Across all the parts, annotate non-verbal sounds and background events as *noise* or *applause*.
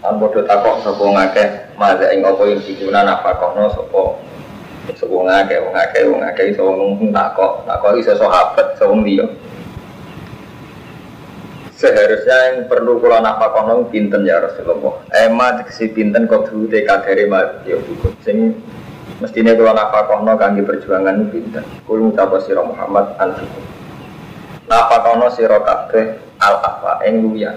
yasalunaka ma yunfikun. An padha takok sapa ngakeh maza ing apa ing dikuna nafakono sapa sapa ngakeh wong akeh wong akeh iso wong takok takok iso sahabat iso wong liya. Seharusnya yang perlu kula nafakono pinten ya Rasulullah. Ema dikesi pinten kok dulu kadare mati ya sing mestine kula nafakono kangge perjuangan pinten. Kul ngucap sira Muhammad anfikum. Nafakono sira kabeh al-afa ing luyan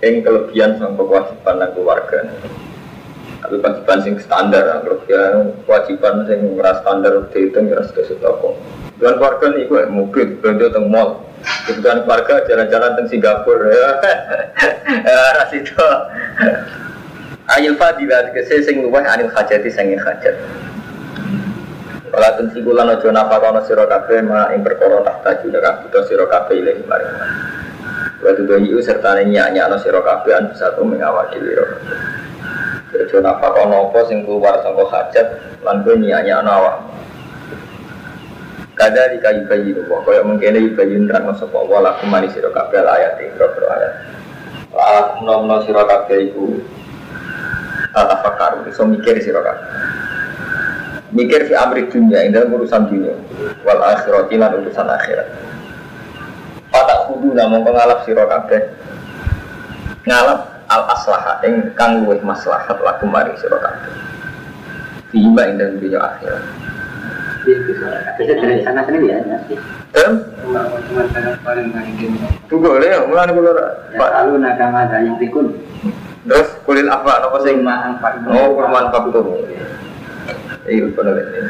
yang kelebihan sama kewajiban dan keluarga. Tapi kewajiban sing standar kelebihan kewajiban sing merasa standar dihitung ya sudah sudah kok dan keluarga nih gue mobil belanja teng mall. Kebutuhan keluarga jalan-jalan teng Singapura. *laughs* Ya ras itu Ayil fadilah kese sing luweh anil hajati sing hajat. Wala tensikulan ojo napa kono sira kabeh ma ing perkara tak taju nek butuh sira kabeh Waktu itu itu serta nyanyi no siro kabean bisa tuh mengawali liro. Kerja napa kono apa sing keluar sangko hajat lan gue nyanyi no awak. Kada di kayu kayu itu, kaya mungkin ada kayu nerang no sopo wala kumani siro kabel ayat ini bro ayat. Lah nom no siro kabel itu tata fakar, so mikir siro kabel. Mikir fi amri dunia, ini urusan dunia, wal akhirati lan urusan akhirat. Kudu namun pengalap siro kabeh Ngalap al aslaha ing kang luwih maslahat laku mari siro kabeh Fihima ing dalam dunia akhirat Bisa dari sana sini ya. Em? Tunggu ya, mulai kulo Ya lalu nakama dan yang pikun. Terus kulil apa apa sing Lima angkat. Oh, kurman faktum. Iya, benar ini.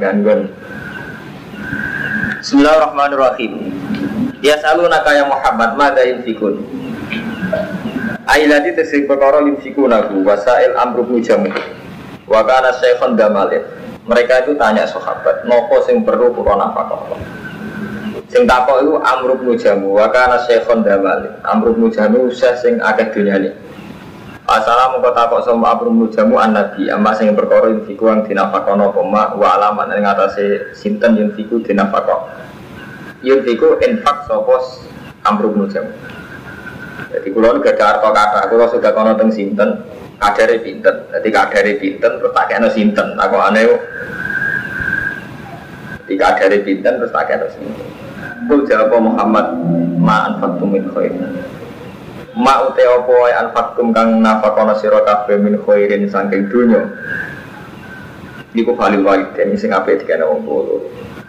Gangguan. Bismillahirrahmanirrahim. Ya salu ya Muhammad mada yunfikun. Ailati tesik perkara yunfikunahu wasail amru mujamu. Wa kana syekhon damalin. Mereka itu tanya sahabat, nopo sing perlu kula nafkah. Sing takok itu amru mujamu wa kana syekhon damalin. Amru mujamu usah sing akeh dunyane. Assalamu kau takok sama amru mujamu an nabi amma sing perkara yunfiku ang dinafakono koma wa alaman ing atase sinten yunfiku dinafakon yunfiku infak sopos amru jam. Jadi kulo gak ada harta kata, kulo sudah kono teng sinten, kadare pinten. Jadi kadare pinten terus tak kena sinten. Aku aneh Jadi kadare pinten terus tak kena sinten. Kul jawab Muhammad ma anfaqtum min khair. Ma ute opo wae anfaqtum kang nafakono sira kabeh min khairin saking dunya. Iku balil waliden sing apik dikene wong tuwa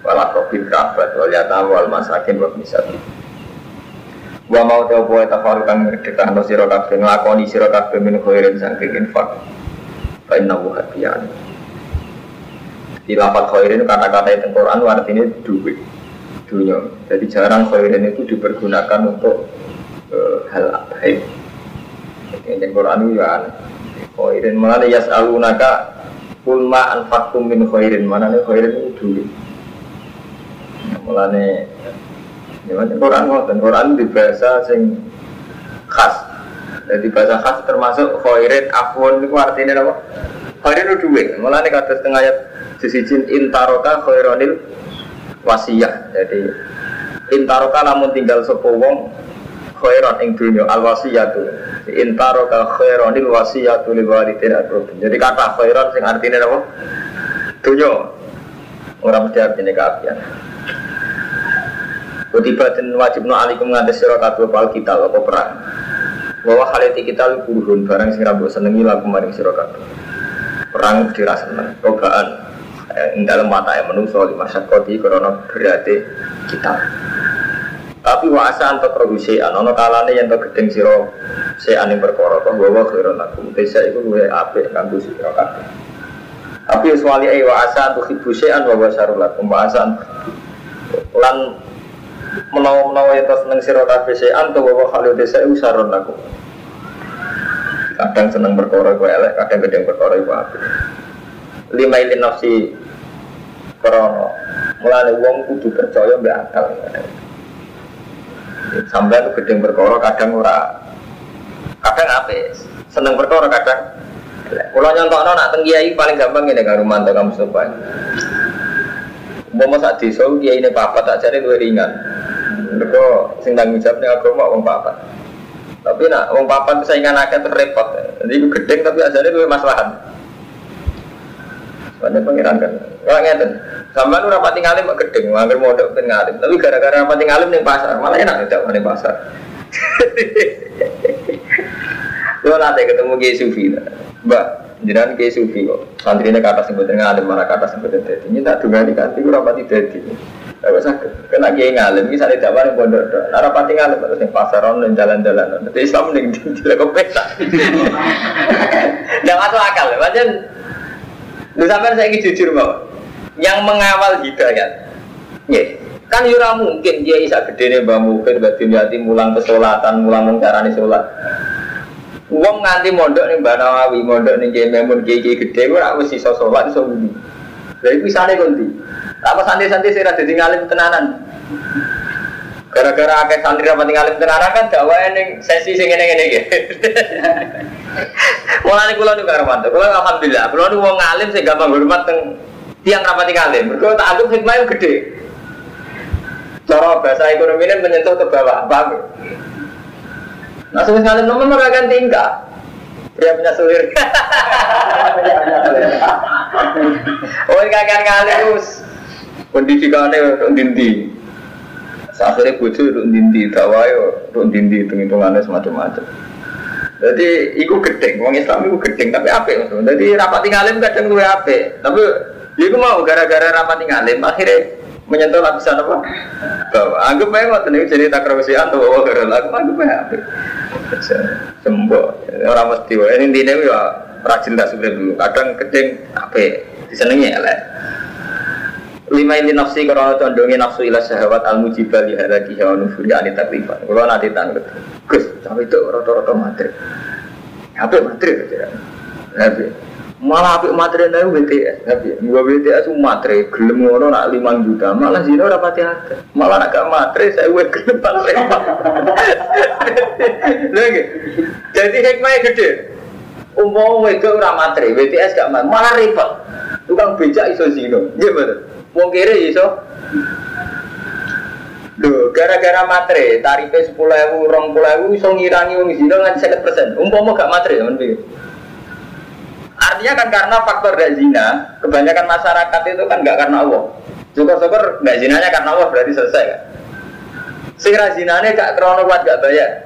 wala kobil kerabat wal yatam wal masakin wal misaki wa mau tau poe tafaru kang ngedekah no siro kabeh ngelakoni siro kabeh min khairin sangking infak. Fa inna hadiyan di lapat khairin kata-kata itu Quran artinya duit dunia jadi jarang khairin itu dipergunakan untuk uh, hal baik yang Quran itu ya khairin mana yas'alunaka kulma anfakum min khairin. Mana nih khairin itu duit mulane ya macam Quran ngoten. Quran di bahasa sing khas. Jadi bahasa khas termasuk khairin afwan itu artinya apa? Khairin itu duit. Mulane kata setengah ayat jin intaroka khaironil wasiyah. Jadi intaroka namun tinggal sepuh wong khairan ing dunia al wasiyatu intaroka khaironil wasiyatu lil walidin jadi kata khairan sing artinya apa? Dunia orang mesti artinya keapian Kutiba dan wajib no alikum ngantes sira kabeh pal kita apa perang. Bahwa haliti kita lu barang sing rambut senengi lagu maring sira kabeh. Perang dirasa seneng, cobaan eh, ing dalam mata yang menungso masa koti karena berarti kita. Tapi wasa anto produsean, ono kalane yang to gedeng sira sean ing perkara to bahwa khairon lakum. Desa iku luwe apik kanggo sira kabeh. Tapi wali ae wa asa antu khibu sean wa wasarul lakum asa lan menawa-menawa yang seneng sira kabeh sean to wa khalu desa usaron lakum. Kadang seneng perkara iku elek, kadang gedeng perkara iku apik. Lima ilin nafsi krono. Mulane wong kudu percaya mbek akal. Tuh gedeng perkara kadang ora kadang apik. Seneng perkara kadang kalau nyontokno nak teng paling gampang ini karo mantu kamu Mustafa. Umpama sak desa kiai ini papat tak jare luwih ringan. Mereka sing tanggung jawabnya agama wong papat. Tapi nak wong papat saingan terus repot. Jadi itu gedeng tapi asale luwih maslahat. Soalnya pengiran kan. Kalau ngeten, sampean ora pati ngalim kok gedeng, nganggur modok ben ngalim. Tapi gara-gara pati ngalim ning pasar, malah enak tidak ning pasar. *laughs* Lo nanti ketemu Kiai Sufi, Mbak, jangan Kiai Sufi kok. Santri ini kata sebetulnya ngalim, mana kata sebetulnya dadi. Ini tak dengar di kanti, kurang pati dadi. Gak sakit. Kena Kiai ngalim, misalnya dakwah yang pondok dok. Nara pati ngalim, terus yang pasaran dan jalan-jalan. Nanti Islam nih di lekop peta. Tidak masuk akal, macam. Lu sampai saya ini jujur bahwa yang mengawal hidayat, ya, kan yura mungkin dia bisa gede nih mbak mungkin mbak mulang kesolatan, mulang mengcarani sholat. Wong nganti mondok ning Mbak Nawawi, mondok ning Kiai Memun, Kiai gede ora wis iso salat iso ngendi. Lha iku Apa santri-santri sing ra dadi ngalim tenanan. Gara-gara akeh santri ra ngalim tenanan kan dakwae ning sesi sing ngene-ngene iki. *laughs* Mulane kula niku karo mantu. Kula alhamdulillah, kula niku wong ngalim sing gampang hormat teng tiang rapati ngalim. Mergo tak anggap hikmah gede. Cara bahasa ekonomi ini menyentuh ke bawah, paham? Nah, suami ngalim nomor mereka akan tingkah. Dia punya sulir. oh, ini kakek ngalim pendidikannya dinti. Akhirnya bucu untuk dinti, tawayo untuk dinti, hitung-hitungannya semacam-macam. Jadi, itu gedeng, orang Islam itu gedeng, tapi apa Jadi, rapat ngalim kadang gue apa? Tapi, ya itu mau gara-gara rapat ngalim, akhirnya menyentuh lapisan apa? Bahwa anggap aja mau tenang jadi tak kerasian atau bawa ke lagu anggap aja apa? Sembuh orang mesti ini intinya ya rajin tak sebenarnya dulu. Kadang kedeng apa? Disenengi ya lah. Lima ini nafsi karena condongin nafsu ilah sahabat al mujibal ya lagi hawa nufuri ani taklifan. Kalau nanti tanggut, gus, tapi itu roto-roto materi. Apa materi? Nabi, malah apik materi nih BTS tapi gua BTS materi gelem ngono nak lima juta. Malah zino rapati ada malah nak gak materi saya gue gelem repot lagi jadi hikmahnya gede. Umum itu ora materi BTS gak malah repot tukang becak iso zino gimana mau kiri iso Loh, gara-gara ribu, rong puluh ribu, iso ngirangi wong zino nganti sekitar persen. Umpama gak materi, teman pikir. Artinya kan karena faktor gak zina, kebanyakan masyarakat itu kan gak karena Allah. Syukur-syukur gak zinanya karena Allah berarti selesai kan. Sing zinanya gak krono kuat gak bayar.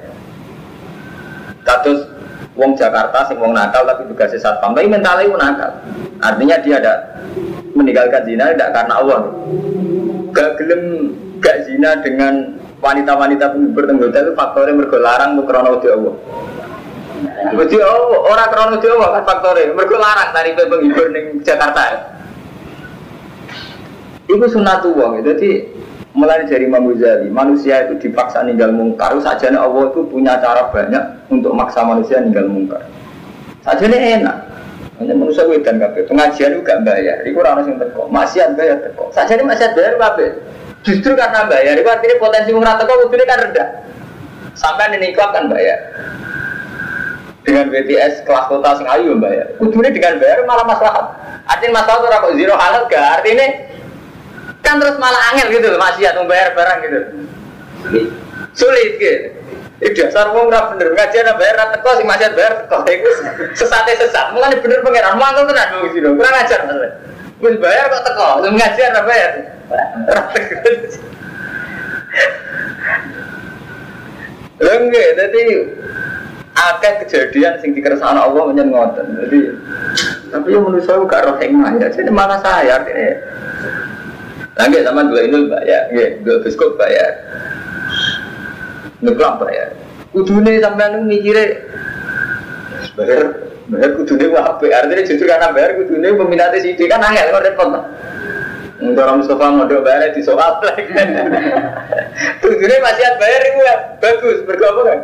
Status wong Jakarta sing wong nakal tapi juga sesat tapi mentalnya itu nakal. Artinya dia ada meninggalkan zina tidak karena Allah. Gak gelem gak zina dengan wanita-wanita penghibur tenggota itu faktornya mergolarang mukrono di Allah. Wedi ora krono Jawa kan faktore. Mergo tari penghibur ning Jakarta. Iku sunatullah. Jadi mulai dari Imam Ghazali, manusia itu dipaksa ninggal mungkar. Saja Allah itu punya cara banyak untuk maksa manusia ninggal mungkar. Saja enak. Hanya manusia wedan kabeh. Pengajian juga bayar. Iku ora ono sing teko. Maksiat bayar teko. Saja ini maksiat bayar kabeh. Justru karena bayar, itu artinya potensi mung teko kudune kan rendah. Sampai ini kan bayar dengan BTS kelas kota sing ayu bayar. Kudune dengan bayar malah masalah. Artinya masalah tuh kok zero halal gak artinya kan terus malah angel gitu loh maksiat membayar barang gitu. Sulit gitu. Itu dasar wong ora bener ngajian bayar ra teko sing maksiat bayar teko iku sesate sesat. Mulane bener pangeran mangkel tenan wong sira. Kurang ajar masalah. Wis bayar kok teko, sing ngajian ra bayar. Lha enggak, jadi akeh kejadian sing dikersana Allah menyen ngoten. Jadi tapi yang menurut saya gak roh hikmah ya. Jadi mana saya artinya. Lagi sama dua ini bayar, ya, dua biskop bayar, ngeklap bayar. Kudune sampean mikire bayar, bayar kudune apa? Artinya justru karena bayar kudune peminatnya sih kan angel kok repot. Orang Mustafa mau bayar di soal. Tujuannya masih bayar itu bagus, berapa kan?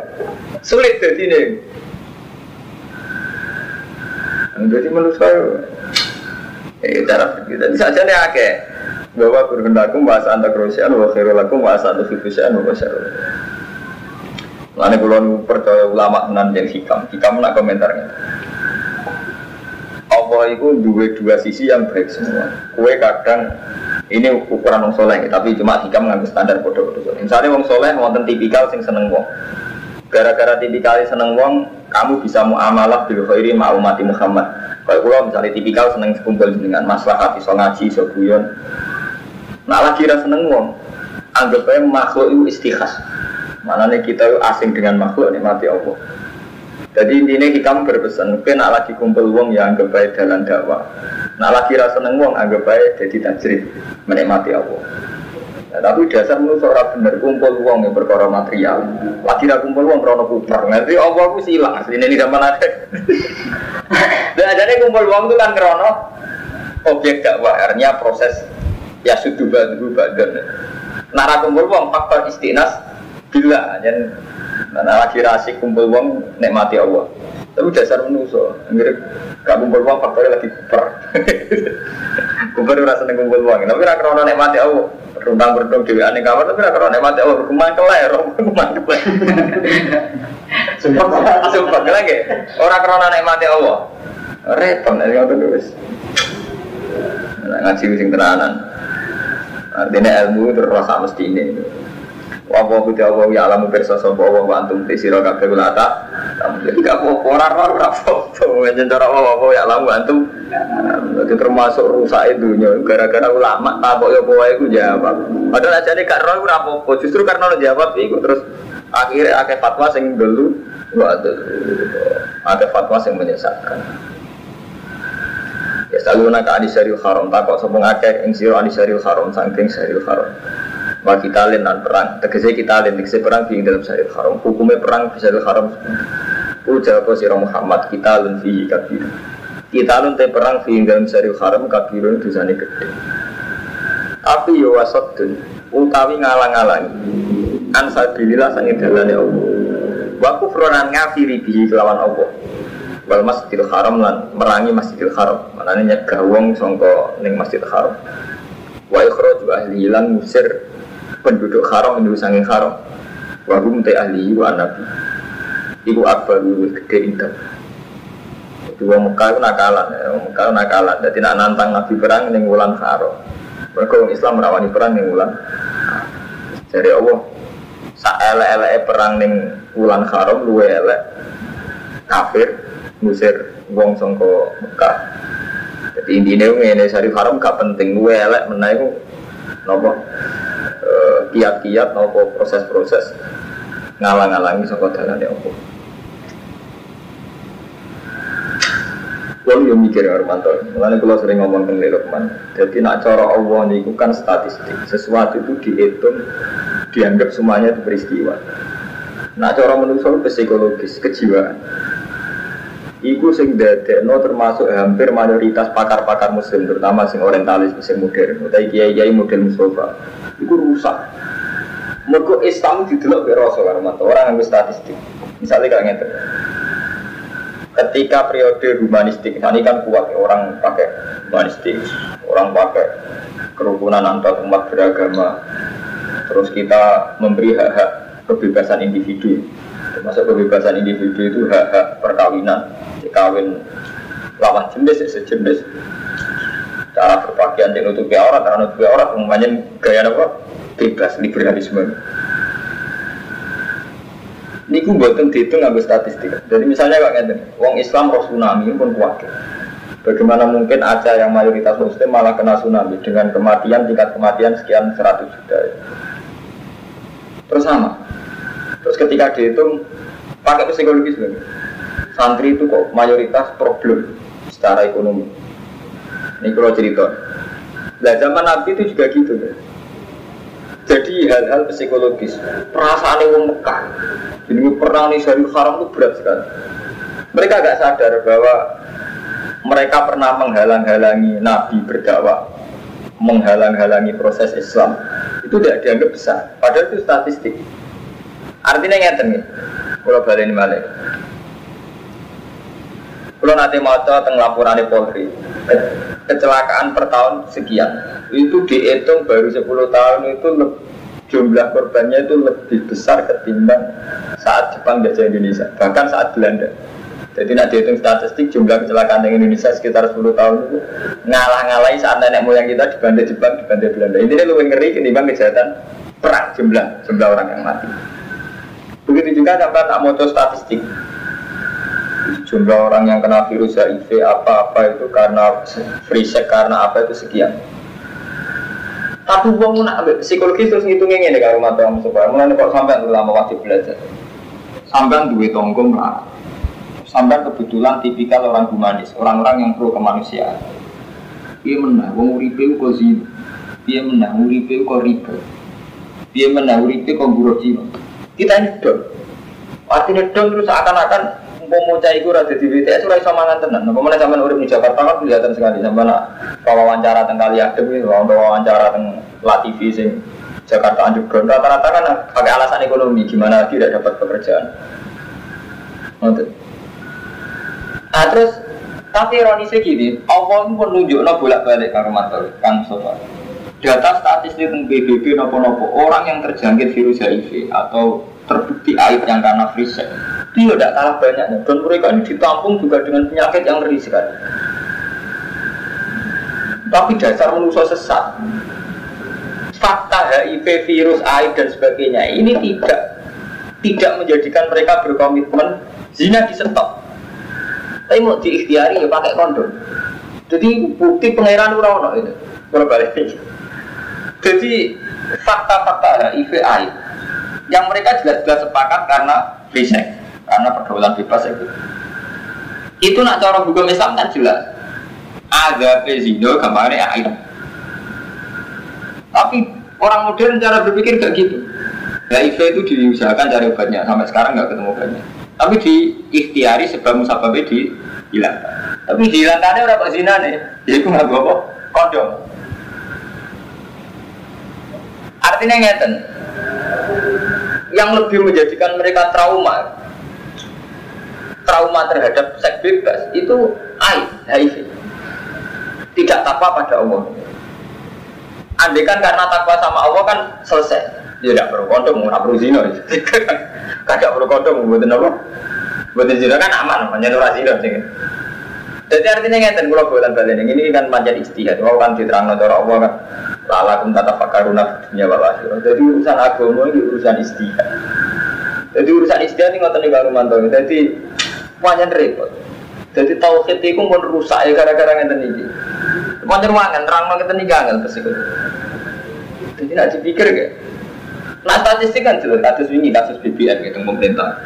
sulit jadi ini. Jadi menurut saya, eh cara. Jadi saja nih akeh bahwa berhendakum bahasa anta kerusian, wa khairulakum bahasa anta fifusian, wa syarul. Lalu kalau percaya ulama tenan yang hikam, hikam nak komentarnya. Allah itu dua dua sisi yang baik semua. Kue kadang ini ukuran wong soleh, tapi cuma hikam ngambil standar bodoh bodoh. Misalnya wong soleh wonten tipikal sing seneng wong. Gara-gara tipikal seneng wong, kamu bisa muamalah bil khairi ma umati Muhammad. Kalau kalau misalnya tipikal seneng kumpul dengan maslahat iso ngaji iso guyon. Nah lagi ra seneng wong, anggap makhluk itu istikhas. Mana kita itu asing dengan makhluk nikmati Allah. Jadi intinya hikam berpesan, mungkin nak lagi kumpul wong yang anggap baik dalam dakwah. Nak lagi rasa seneng wong anggap baik jadi tajrid menikmati Allah. Nah, tapi dasar menurut orang bener kumpul wong yang berkoro material. Lagi ra kumpul wong krono putar. Nanti Allah aku silang asli ini zaman ada. Dan jadi kumpul wong itu kan krono objek dakwah, artinya proses ya sudah badu badan. Nara kumpul wong faktor istinas bila dan Nah, lagi rasi kumpul uang nikmati Allah. Tapi dasar menuso, mirip gak kumpul uang faktornya lagi kuper. *laughs* kuper rasa seneng kumpul uang, tapi rak krono nikmati Allah. Rundang berdong dewi aneh kamar, tapi rak krono nikmati Allah. Kumang keler, kumang keler. *laughs* Sumpah, sumpah lagi. Orang krono nikmati Allah. Repot, nanti ngotot terus. Ngaji sing tenanan. Artinya ilmu terus rasa mesti ini. Wawa kuti Allah ya alamu persa sapa wa wa antum te sira kabeh kula ta. Jadi gak apa ora ora ora apa. Njen cara wa ya alamu antum. Itu termasuk rusak dunia gara-gara ulama takok ya apa iku jawab. Padahal aja gak ora ora apa justru karena lo jawab iku terus akhirnya akeh fatwa sing dulu ada fatwa yang menyesatkan. Ya saluna ka adisaril haram takok sapa ngakeh ing sira adisaril haram saking saril haram. Kita dan perang, tegese kita lain, tegese perang di dalam syarif haram. Hukumnya perang di syarif haram. Ujar sirah Muhammad kita lain fihi. Kita lain te perang di dalam syarif haram kabirun dosane gede. Tapi yo wasatun utawi ngalang-alangi. An sabilillah sange dalane Allah. Wa kufronan ngafiri bihi kelawan Allah. Wal masjidil haram lan merangi masjidil haram. Manane nyegah wong sangka ning masjidil haram. Wa ikhraju ahli lan musir penduduk haram penduduk sanging haram wahum te ahli wa nabi. Ibu akbar luwih gede indah jadi wong Mekah itu nakalan ya. Wong Mekah nakalan. Jadi nak nantang nabi perang ning wulan haram mereka wong Islam merawani perang ning wulan jadi Allah sak elek perang ning wulan haram luwe elek. Kafir ngusir wong sangka Mekah. Jadi intinya ini syarif haram gak penting. Luwe elek menaik nopo kiat-kiat nopo proses-proses ngalang-alangi saka dalan ya Allah. Kalau yang mikir Armanto, mulanya kalau sering ngomong tentang Lukman, jadi nak cara Allah ini kan statistik, sesuatu itu dihitung, dianggap semuanya itu peristiwa. Nak cara manusia psikologis, kejiwaan. Iku sing no termasuk hampir mayoritas pakar-pakar muslim terutama sing orientalis sing modern utawi kiai-kiai model Mustafa. Iku rusak. Mergo Islam didelok ke Rasul orang yang statistik. Misalnya kayak ngeten. Ketika periode humanistik, ini kan kuat orang pakai humanistik, orang pakai kerukunan antar umat beragama. Terus kita memberi hak-hak kebebasan individu termasuk kebebasan individu itu hak-hak perkawinan kawin lawan jenis ya sejenis. Cara berpakaian yang nutupi aurat cara nutupi aurat umumnya gaya apa? Bebas liberalisme. Ini gue buatan dihitung nggak statistik. Jadi misalnya kayak ngeten wong Islam roh tsunami pun kuat. Bagaimana mungkin Aceh yang mayoritas muslim malah kena tsunami dengan kematian tingkat kematian sekian 100 juta. Terus sama Terus ketika dihitung pakai psikologis sebenarnya. Santri itu kok mayoritas problem secara ekonomi. Ini kalau cerita. Nah zaman Nabi itu juga gitu kan. Jadi hal-hal psikologis, perasaan yang Mekah, ini perang di Syarif Haram itu berat sekali. Mereka agak sadar bahwa mereka pernah menghalang-halangi Nabi berdakwah, menghalang-halangi proses Islam. Itu tidak dianggap besar, padahal itu statistik. Artinya ngeten kalau balik ini balik. Kalau nanti mau teng laporan Polri, ke- kecelakaan per tahun sekian, itu dihitung baru 10 tahun itu jumlah korbannya itu lebih besar ketimbang saat Jepang jajah Indonesia, bahkan saat Belanda. Jadi nak dihitung statistik jumlah kecelakaan di Indonesia sekitar 10 tahun itu ngalah-ngalahi saat nenek moyang kita dibanding Jepang, dibanding Belanda. Intinya lebih ngeri ketimbang kejahatan perang jumlah jumlah orang yang mati. Begitu juga sampai tak mau statistik jumlah orang yang kena virus HIV apa-apa itu karena free sex karena apa itu sekian. Tapi uang nak ambil psikologi terus ngitungnya ini kalau mata kamu supaya mulai kok sampai lama wajib belajar. Sampai duit tonggo melarat. Sampai kebetulan tipikal orang humanis, orang-orang yang pro kemanusiaan. Dia menang, wong uripe kok zina. Dia menang, uripe kok riba. Dia menang, uripe kok Cina. Kita ini dong. Artinya dong terus akan-akan mau mau cai gue rada di BTS ora iso mangan tenan. Apa urip di Jakarta kan kelihatan sekali sampean nak wawancara teng kali adem gitu, wawancara teng La TV sing Jakarta Underground rata-rata kan pakai alasan ekonomi gimana tidak dapat pekerjaan. Ngoten. Nah terus tapi ironisnya gini, Allah itu menunjukkan bolak-balik karo mantel Kang Sofa. Data statistik tentang PBB nopo-nopo. Orang yang terjangkit virus HIV atau terbukti aib yang karena sex itu ya tidak kalah banyaknya dan mereka ini ditampung juga dengan penyakit yang ngeri sekali. Tapi dasar manusia sesat. Fakta HIV virus aib dan sebagainya ini tidak tidak menjadikan mereka berkomitmen zina di stop. Tapi mau diikhtiari ya pakai kondom. Jadi bukti pangeran ora itu. Berbalik jadi fakta-fakta HIV aib yang mereka jelas-jelas sepakat karena sex, karena pergaulan bebas itu. Itu nak cara hukum Islam kan jelas. Ada pezindo gambarnya aib. Tapi orang modern cara berpikir gak gitu. HIV itu diusahakan cari obatnya, sampai sekarang nggak ketemu obatnya. Tapi di ikhtiari sebab musababnya dihilangkan. Tapi dihilangkannya berapa zina nih? Jadi aku nggak bawa kondom. Artinya ngeten, yang lebih menjadikan mereka trauma trauma terhadap seks bebas itu AIDS, HIV. Tidak takwa pada Allah. Andai kan karena takwa sama Allah kan selesai. Dia tidak perlu kondom, nggak perlu zina. *laughs* Tidak perlu kondom, buatin apa? Buatin zina kan aman, namanya nurah zina jadi artinya ngeten kalau buatan balik ini kan panjang istihad, wow kan diterang cara Allah kan lalakum tata fakaruna dunia wal. Jadi urusan agama ini urusan istihad. Jadi urusan istihad ini ngoten nih karo mantau. Jadi panjang repot. Jadi tauhid itu pun rusak ya gara-gara ngeten iki. Panjang wangan terang ngeten iki angel terus iku. Jadi nak dipikir gak? Nah statistik kan jelas kasus ini kasus BBM gitu pemerintah.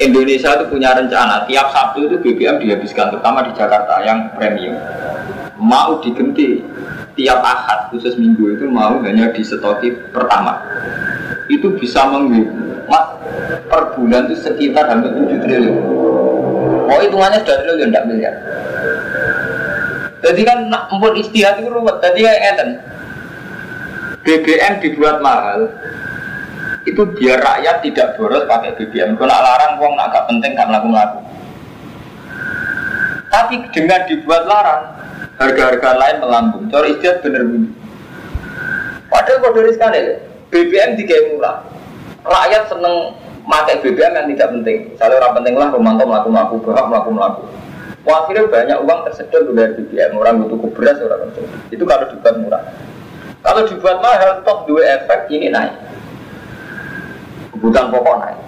Indonesia itu punya rencana. Tiap Sabtu itu BBM dihabiskan terutama di Jakarta yang premium. Mau diganti tiap ahad khusus minggu itu mau hanya di pertama. Itu bisa menghemat per bulan itu sekitar hampir 7 triliun. Oh hitungannya sudah triliun tidak miliar. Jadi kan empun istihad itu ruwet. Jadi kayak BBM dibuat mahal itu biar rakyat tidak boros pakai BBM. Kalau larang, uang nak gak penting gak melaku melaku. Tapi dengan dibuat larang, harga-harga lain melambung. Cara istiadat bener bunyi. Padahal kode sekali, BBM dikai murah. Rakyat seneng pakai BBM yang tidak penting. Misalnya orang penting lah, Romanto melaku melaku, berhak melaku melaku. Wah, akhirnya banyak uang tersedot dari BBM. Orang butuh beras, orang itu kalau dibuat murah. Kalau dibuat mahal, top dua efek ini naik kebutuhan pokok naik.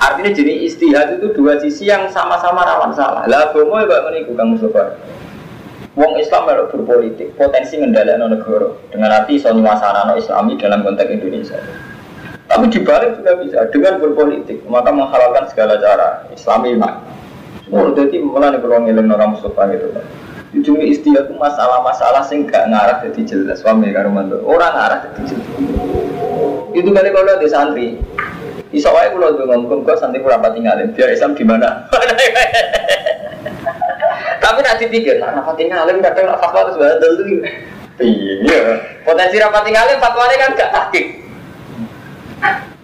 Artinya jenis istihad itu dua sisi yang sama-sama rawan salah. Lah agama ya meniku Kang Mustafa. Wong Islam harus berpolitik, potensi ngendalikan negara dengan arti iso no Islami dalam konteks Indonesia. Tapi dibalik juga bisa dengan berpolitik, maka menghalalkan segala cara Islami mak. Semua jadi mulai kalau ngiling orang Mustafa gitu. Ujung istihad itu masalah-masalah sing gak ngarah jadi jelas. Suami karo mantu. Orang ngarah jadi jelas. Itu kali kalau di santri. Iso wae kula ngomong kok santri kurang pati ngalim biar Islam di mana? *laughs* Tapi nanti pikir nah rapati ngalim kadang nak fatwa terus badal tuh. Iya. Potensi rapati ngalim fatwanya kan gak takik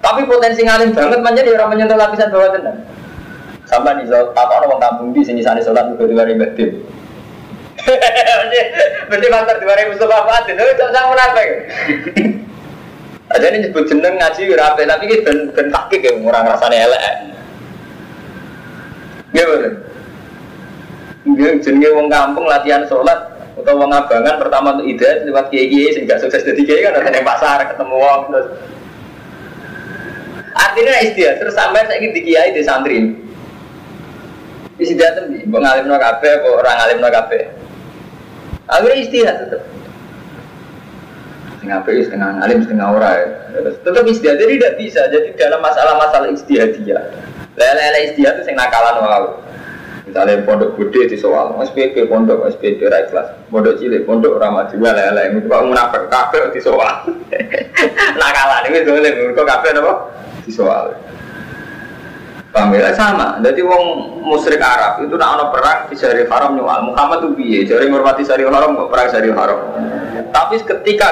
tapi potensi ngalim banget menjadi orang menyentuh lapisan bawah tenang Sampai nih apa orang kampung di sini sana sholat juga dua ribu. Berarti faktor dua ribu Mustafa Fatin, itu sama munafik. Aja ini nyebut jeneng ngaji rapi, tapi ini ben ben takik ya orang rasanya elek. Gimana? Dia jenenge wong kampung latihan sholat atau wong abangan pertama untuk ide lewat kiai kiai sehingga sukses jadi kiai kan ada yang pasar ketemu wong terus artinya istiadat terus sampai saya ingin kiai di santri istiadat tuh mau ngalim no kafe kok orang ngalim no kafe akhirnya istiadat tetap setengah PI, setengah ngalim, setengah orang tetap istiadat jadi tidak bisa. Jadi dalam masalah-masalah dia lele-lele istiadat itu yang nakalan wow Misalnya pondok gede di soal, SPP pondok, SPP ra kelas, pondok cilik, pondok ramah juga lele, itu kok munafik kafe di soal. *laughs* Nakalan ini boleh, kok kafe apa? Di soal. Paham ya? Sama. Jadi wong musyrik Arab itu nak ono perang di Syarif Haram nyual. Muhammad tuh biye, jadi ngurmati Syarif Haram kok perang Syarif Haram. Tapi ketika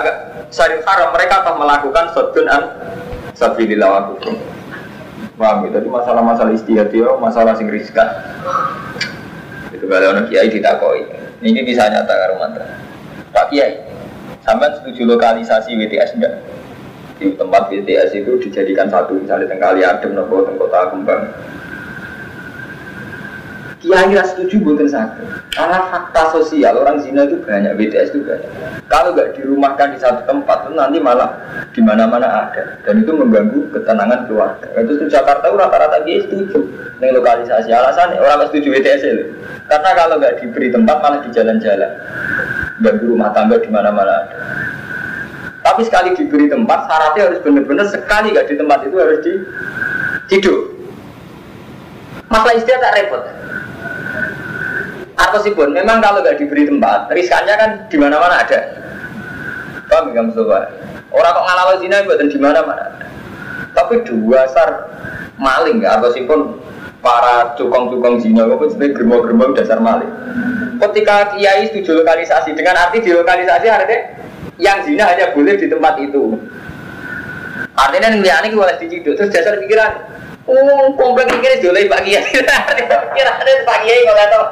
Syarif Haram mereka telah melakukan sodun an sabilillah wa kufrum. Paham ya? Masalah-masalah istihad itu masalah sing riskan. Itu kalau orang kiai ditakoi. Ini bisa nyata karo mantra. Pak Kiai, sampai setuju lokalisasi WTS enggak? Di tempat WTS itu dijadikan satu, misalnya tengkali adem, nopo kota kembang. Kiai rasa setuju bukan sakit. Karena fakta sosial orang zina itu banyak, BTS banyak. Kalau nggak dirumahkan di satu tempat, itu nanti malah di mana-mana ada. Dan itu mengganggu ketenangan keluarga. Itu di Jakarta rata-rata kiai setuju dengan lokalisasi. Alasan orang nggak setuju BTS itu. Karena kalau nggak diberi tempat malah di jalan-jalan. Ganggu rumah tangga di mana-mana ada. Tapi sekali diberi tempat, syaratnya harus benar-benar sekali nggak di tempat itu harus di tidur. Masalah istilah tak repot. Atau sih pun memang kalau nggak diberi tempat riskannya kan di mana mana ada. Paham nggak Mustafa orang kok ngalalo zina buatan di mana mana tapi dua sar maling nggak? Atau sih pun para cukong-cukong zina itu sebenarnya gerbong-gerbong dasar maling. Ketika kiai setuju lokalisasi dengan arti di lokalisasi artinya yang zina hanya boleh di tempat itu artinya yang ini boleh diciduk terus dasar pikiran Oh, komplek ini dolai Pak Kiai. *laughs* Ada Pak Kiai kalau tahu.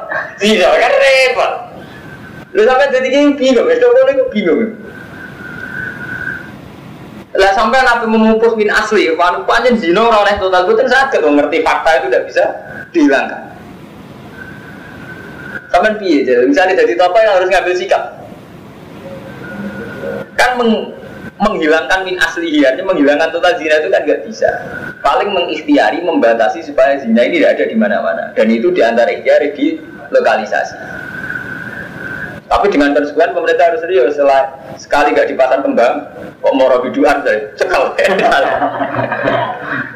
Iya, kan repot. Lu sampai jadi gini bingung, itu boleh kok bingung. Lah sampai nabi memupus min asli, kalau panjang zino orang total itu sakit, ngerti fakta itu tidak bisa dihilangkan. Sampai piye, misalnya jadi apa yang harus ngambil sikap. Kan meng, menghilangkan min asli artinya menghilangkan total zina itu kan nggak bisa. Paling mengikhtiari membatasi supaya zina ini tidak ada di mana-mana. Dan itu di antara ikhtiar di lokalisasi. Tapi dengan konsekuensi pemerintah harus serius. Setelah sekali gak dipasang kembang kok mau biduan saya cekal *laughs*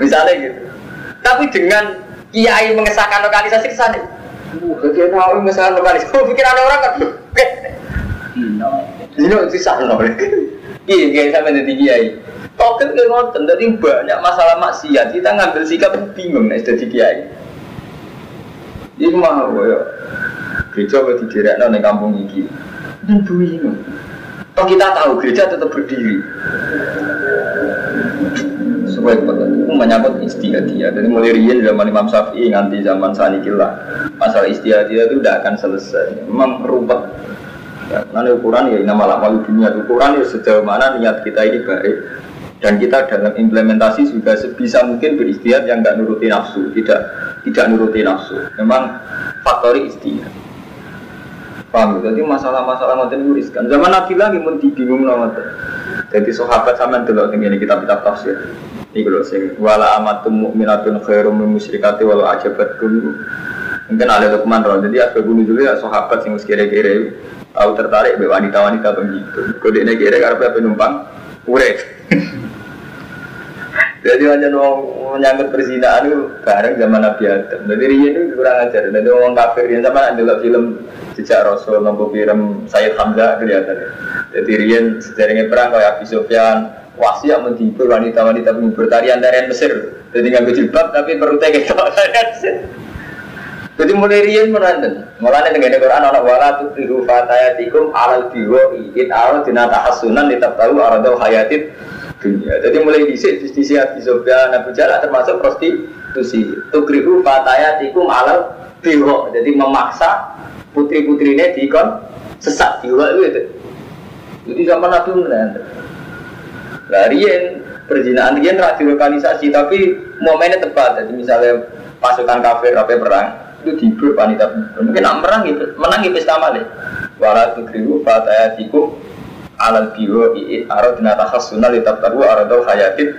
misalnya gitu. Tapi dengan kiai mengesahkan lokalisasi ke sana Uh, bagian tahu mengesahkan lokalisasi. Oh, pikiran orang kan. Ini itu sah Iya, kayak sampai jadi kiai. Token ke ngoten, jadi banyak masalah maksiat. Kita ngambil sikap bingung nih jadi kiai. Ini mah ya. Gereja di daerah di kampung ini. Dan bingung. Toh kita tahu gereja tetap berdiri. Supaya itu menyangkut istiadia. Jadi mulai rian zaman Imam Syafi'i nganti zaman Sanikillah. Masalah istiadia itu tidak akan selesai. Memang Nanti ukuran ya nama lama dunia ukuran ya sejauh mana niat kita ini baik dan kita dalam implementasi juga sebisa mungkin beristiad yang nggak nuruti nafsu, tidak tidak nuruti nafsu. Memang faktor istiad. Paham? Ya? Jadi masalah-masalah ngoten itu riskan. Zaman Nabi lagi pun bingung ngoten. Jadi sahabat sama dulu dengan kitab-kitab tafsir. Ini kalau sing wala amatum mu'minatun khairum min musyrikati walau ajabatkum. Mungkin ada Lukman roh. Jadi asbabun dulu ya sahabat sing kira-kira tahu tertarik be wanita-wanita begitu. Kode ini kira karena penumpang urek. Jadi hanya mau menyangkut perzinaan itu bareng zaman Nabi Adam. Jadi dia itu kurang ajar. Jadi orang kafir yang sama ada film sejak Rasul nomor film Sayyid Hamzah kelihatan. Jadi Rian sejarahnya perang kayak Abi Sufyan wasiat menghibur wanita-wanita bertarian tarian Mesir. Jadi nggak jilbab tapi perutnya gitu. *laughs* Jadi mulai rian menanten. Mulai dengan Quran anak wala tuh fatayatikum alal biwori in alal dinata hasunan tetap tahu arado hayatit dunia. Jadi mulai disik justisi Abi Sofyan Abu Jalal termasuk prosti Itu sih. Tukrihu fatayatikum alal biho. Jadi memaksa putri-putrinya dikon sesat biho itu. Jadi zaman Nabi benar. Larian perzinahan dia radikalisasi tapi momennya tepat. Jadi misalnya pasukan kafir apa perang itu diburu wanita mungkin nak merang gitu menang gitu sama deh wala tukrihu fatayatikum alal biho iin arad nata khasuna litab tahu aradul hayatin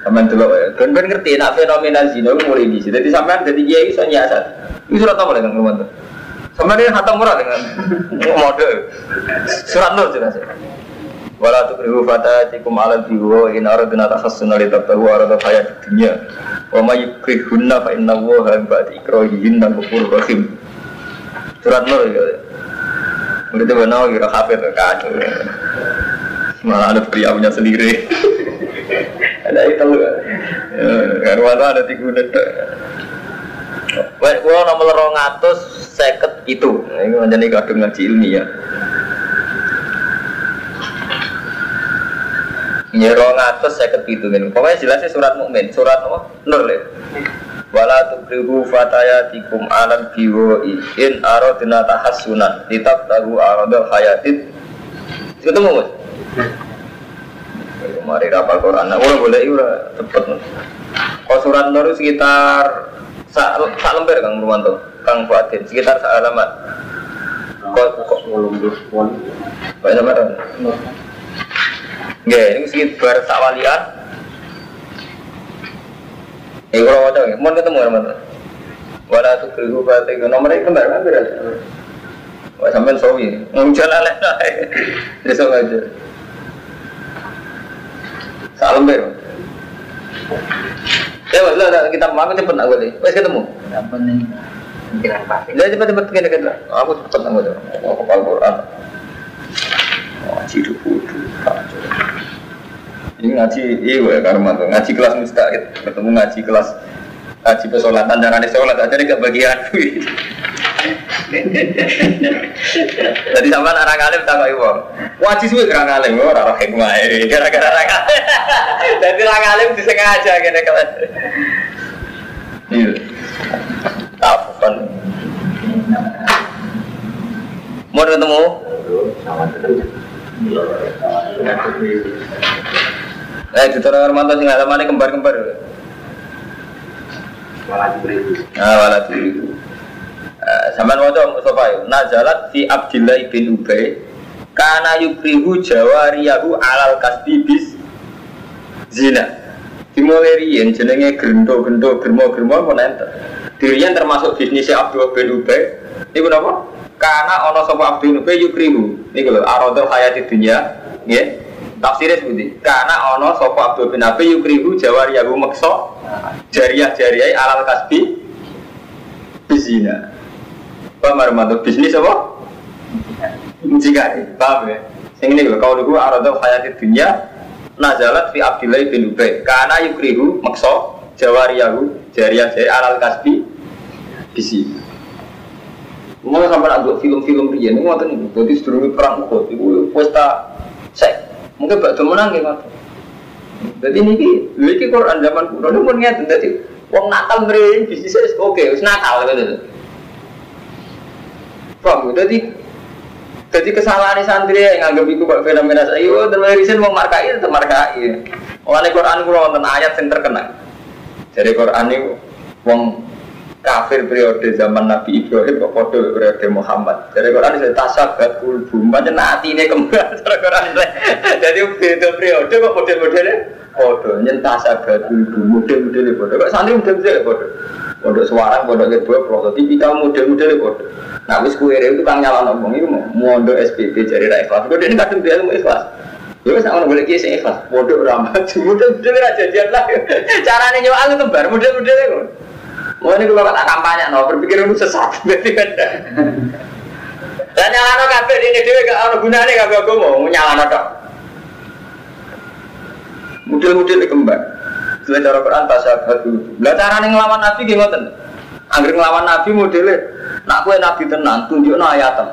Sampai dulu ben ben ngerti nak fenomena zina itu mulai di sini. Jadi sampai jadi kiai iso nyasar. Ini surat apa dengan teman tuh? Sampai dia khatam murah dengan mode surat nur jelas. Wala tukrihu fatatikum ala biwa in aradna takhassuna li tabtahu arada hayat dunya. Wa may yukrihunna fa inna Allaha ba'da ikrahihinna ghafurur rahim. Surat nur ya. Begitu benar kira kafir kacau. Malah ada punya sendiri. ada itu karena ada tiga detik Wah, nomor rong atus seket itu, ini menjadi kadung ngaji ilmiah. Ya rong atus seket itu kan. Pokoknya jelasnya surat mukmin, surat apa? Nur le. Wala tukrihu fatayatikum alal biwoi in aradna tahassunan litabtahu aradal hayatid. Ketemu mas? Mari rapal Quran. Nah, boleh ura cepet. Oh surat Nur sekitar sak sak lembar Kang Rumanto, Kang Fuadin sekitar sak alamat. Kok kok Pak sama dong. Nggih, ini sekitar sak walian. Eh kalau coba, mau ketemu teman teman. Wala tuh berarti nomornya kembar kan berarti. Wah sampai sawi, mau jalan lain, *laughs* besok aja. Salam ber. Ya mas, lah kita mau cepet nak boleh. Wes ketemu. Apa nih? Lah cepet kene kene. Aku cepet nang ngono. Aku hafal Quran. Ngaji dulu. Ini ngaji, iya gue karma tuh ngaji kelas mustahil, ketemu ngaji kelas ngaji pesolatan jangan ada sholat aja nih kebagian. Jadi sama orang alim tak kau ibu, wajib sih orang alim, orang orang hikmah ini, gara-gara orang alim. Jadi orang alim disengaja kena kelas. Iya, apa Mau ketemu? Eh, di Torah Armanto sing alamane kembar-kembar. Malah diberi. Ah, wala dulu. Sampeyan waca Mustafa yo. Nazalat fi Abdillah bin Ubay kana yukrihu jawariyahu alal kasbi bis zina. Dimulai riyen jenenge gendo-gendo germo-germo apa nenten. Dirian termasuk bisnisnya Abdul bin Ubay. Iku napa? Karena ono sapa Abdul bin Ubay yukrihu. Niku lho aradul hayati dunya, nggih. Tafsirnya seperti karena ono sapa Abdul bin Ubay yukrihu jawariyahu maksa jariah-jariah alal kasbi bizina. Paham Armando bisnis apa? Mucikari, paham ya? Yang ini kalau dulu aradul hayati dunya nazalat fi Abdillah bin Ubay karena yukrihu makso jawariyahu jariah jari alal kasbi bisi mau sampai nak film-film rian ini ngotot nih jadi sedurungi perang Uhud itu pesta sek mungkin bakal menang ya ngotot jadi ini ini Quran zaman kuno ini pun ngerti jadi Wong Natal mrene bisnisnya oke, wis Natal gitu. Paham? Jadi jadi kesalahan santri yang nganggap itu kok fenomena saya, oh terus riset mau markai tetap markai. Mulane Quran kula wonten ayat yang terkenal. Jadi Quran itu wong kafir periode zaman Nabi Ibrahim kok podo periode Muhammad. Jadi Quran itu tasabat kulbu, macam nanti ini kembar *laughs* cara Quran. Jadi beda periode kok model-modelnya podo, nyentas sabat kulbu, model-modelnya podo. Kok santri model-modelnya podo. Pondok suara, pondok kedua, pondok tipikal model-modelnya podo. Nah, wis kue itu tukang nyala ngomong itu mau mondok SPP jadi ra ikhlas. Kok dia kadang dia mau ikhlas. Ya wis ana boleh kiye sing ikhlas. Mondok ra maju, model-model ra jadian lah. *laughs* Carane nyawal itu bar model-modelnya kok. Mau ini kalau kata kampanye, no, berpikir itu sesat, *laughs* berarti kan. Dan nyalano kafe ini dewe gak ada gunanya gak gue mau nyalano dok. Model-model kembang. Setelah cara Quran tasabat dulu. Lah cara ngelawan Nabi gimana? Angger ngelawan Nabi modelnya, nak kue Nabi tenan, tunjuk no ayatem.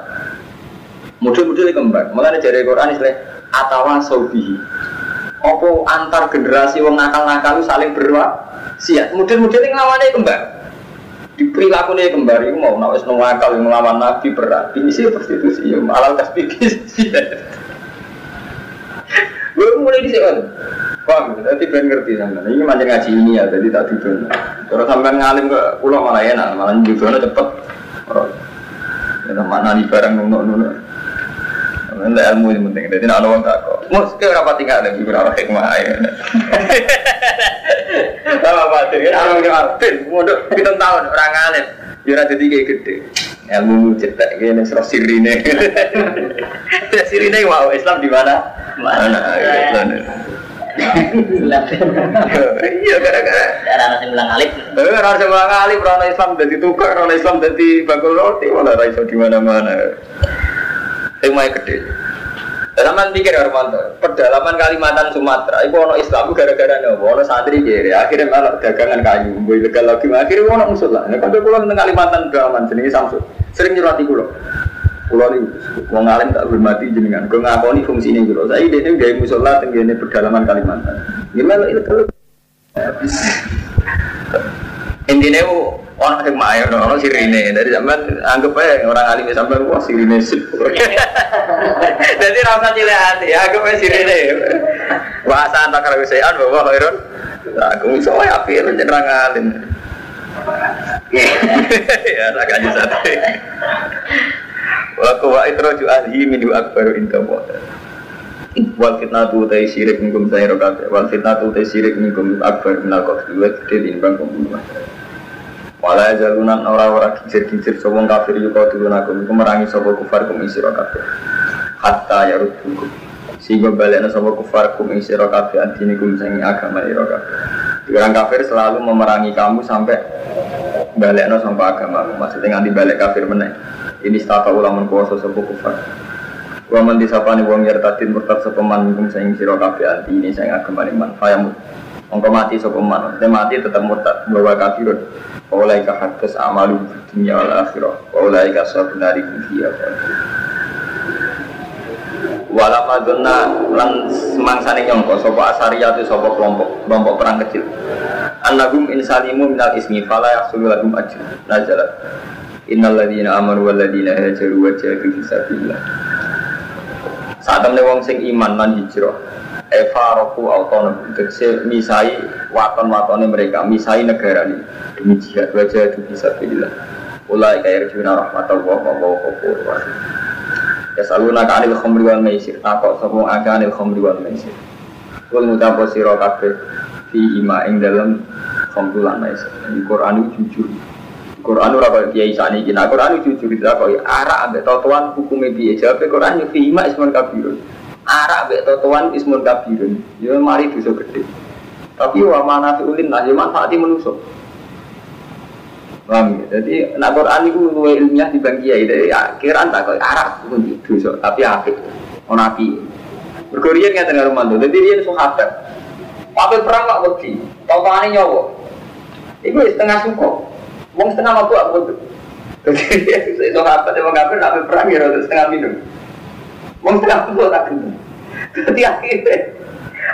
Model-model kembang. Makanya dari Quran istilah atawa sobihi. Apa antar generasi wong nakal-nakal saling berwasiat. Model-model yang lawannya kembar. Di perilaku nih kembar itu mau nak wis nakal yang melawan nabi berat. Ini sih prostitusi ya malah kasih Gue *laughs* mulai di sini. Paham, nanti ben ngerti sama. Ini macam ngaji ini ya, jadi tak tidur. Kalau sampai ngalim ke pulau malah enak, malah judulnya cepet. Ya, mana nih barang nunuk-nunuk. Ini ilmu yang penting, jadi nak orang tak kok. Mus, ke berapa tinggal lagi berapa hikmah ya. Sama batin, kan orang batin, mudah kita tahun orang alim. Ya jadi kayak gede. Ilmu cetak gini, serah sirine. *laughs* sirine mau Islam di mana? Mana? Islam. Iya gara-gara Darah nasi bilang alif. Eh, orang sebelah kali orang Islam jadi tukar, orang Islam jadi bakul roti, malah raiso di mana-mana. Hikmah gede. Zaman pikir Armanto, pedalaman Kalimantan Sumatera, itu ono Islam gara-gara nopo, ono santri kiri, akhirnya malah dagangan kayu, gue legal lagi, akhirnya ono musuh lah. Nah, kalau pulau tentang Kalimantan pedalaman, jenis Samsul, sering nyurati pulau. Pulau ini, mau ngalim tak hormati jenengan, gue ngakoni fungsi ini gitu. Saya ide ini gaya musola tinggi pedalaman Kalimantan. Gimana itu kalau intinya orang yang mayor, orang sirine dari zaman anggap aja orang alim sampai wah sirine sih. *laughs* Jadi rasa cilik hati, anggap aja sirine. Bahasa antar saya bahwa Khairun, aku bisa ya api lu jenrang alim. *laughs* Ya, tak aja satu. Wa kuwa itroju ahli minu akbaru inta Wal fitnatu utai syirik minkum saya rokabe Wal fitnatu utai syirik minkum akbar minal kofi Wa gede timbang pembunuhan Wala jalunan ora-ora kicir-kicir Sobong kafir yuka turun aku Iku merangi sobo kufar kum isi rokabe Hatta ya rudukum Sehingga baliknya sobo kufar kum isi rokabe Antini kum sangi agama iro kabe Orang kafir selalu memerangi kamu sampai baliknya sampai agama Maksudnya nganti balik kafir meneng Ini stata ulama kuasa sobo kufar Wa man disapani wong yartadin murtad sapa man minkum saing sira kabeh anti ini saing agama iman fayamut. Mongko mati sapa man, te mati tetep murtad bahwa kafirun. Wa ulai ka hadas amalu dunya wal akhirah. Wa ulai ka sabun dari fiha. Wala madonna lan semangsane nyangka sapa asariyatu sapa kelompok kelompok perang kecil. Annahum insalimu minal ismi fala yahsulu lahum ajr. Nazalat. Innal ladzina amanu wal ladzina hajaru wa jahadu fi. Saat temen wong sing iman lan hijrah Eva roku autonom. Tegese misai waton-watone mereka Misai negara ini. Demi jihad wajah itu bisa pilih Ulai kaya rejuna rahmatullah wa wa kufur. Ya saluna anil khomri wal maisir. Takok aga anil khomri wal maisir. Kul mutapo siro kabeh Fi ima ing dalam khomri lan maisir. Di Quran itu jujur Quran ora kaya kiai sani iki. Nah, Quran itu jujur kaya arak ambek totoan hukume piye? Jawab Quran yo fi ma ismun kabirun. Arak ambek totoan ismun kabirun. Yo mari dosa gede. Tapi wa mana ulin nah yo manfaati manusa. Paham ya? Jadi nak Quran itu luwe ilmiah di bang kiai. Jadi akhiran tak kaya arak itu dosa, tapi api. Berkorian ngeten karo mantu. Jadi dia sahabat. Apa perang kok wedi? Totone nyawa. Iku setengah suku. Wong setengah waktu aku tuh. Jadi *laughs* itu apa? Emang apa? Nak perang ya setengah minum. Wong setengah waktu tak minum. Jadi akhirnya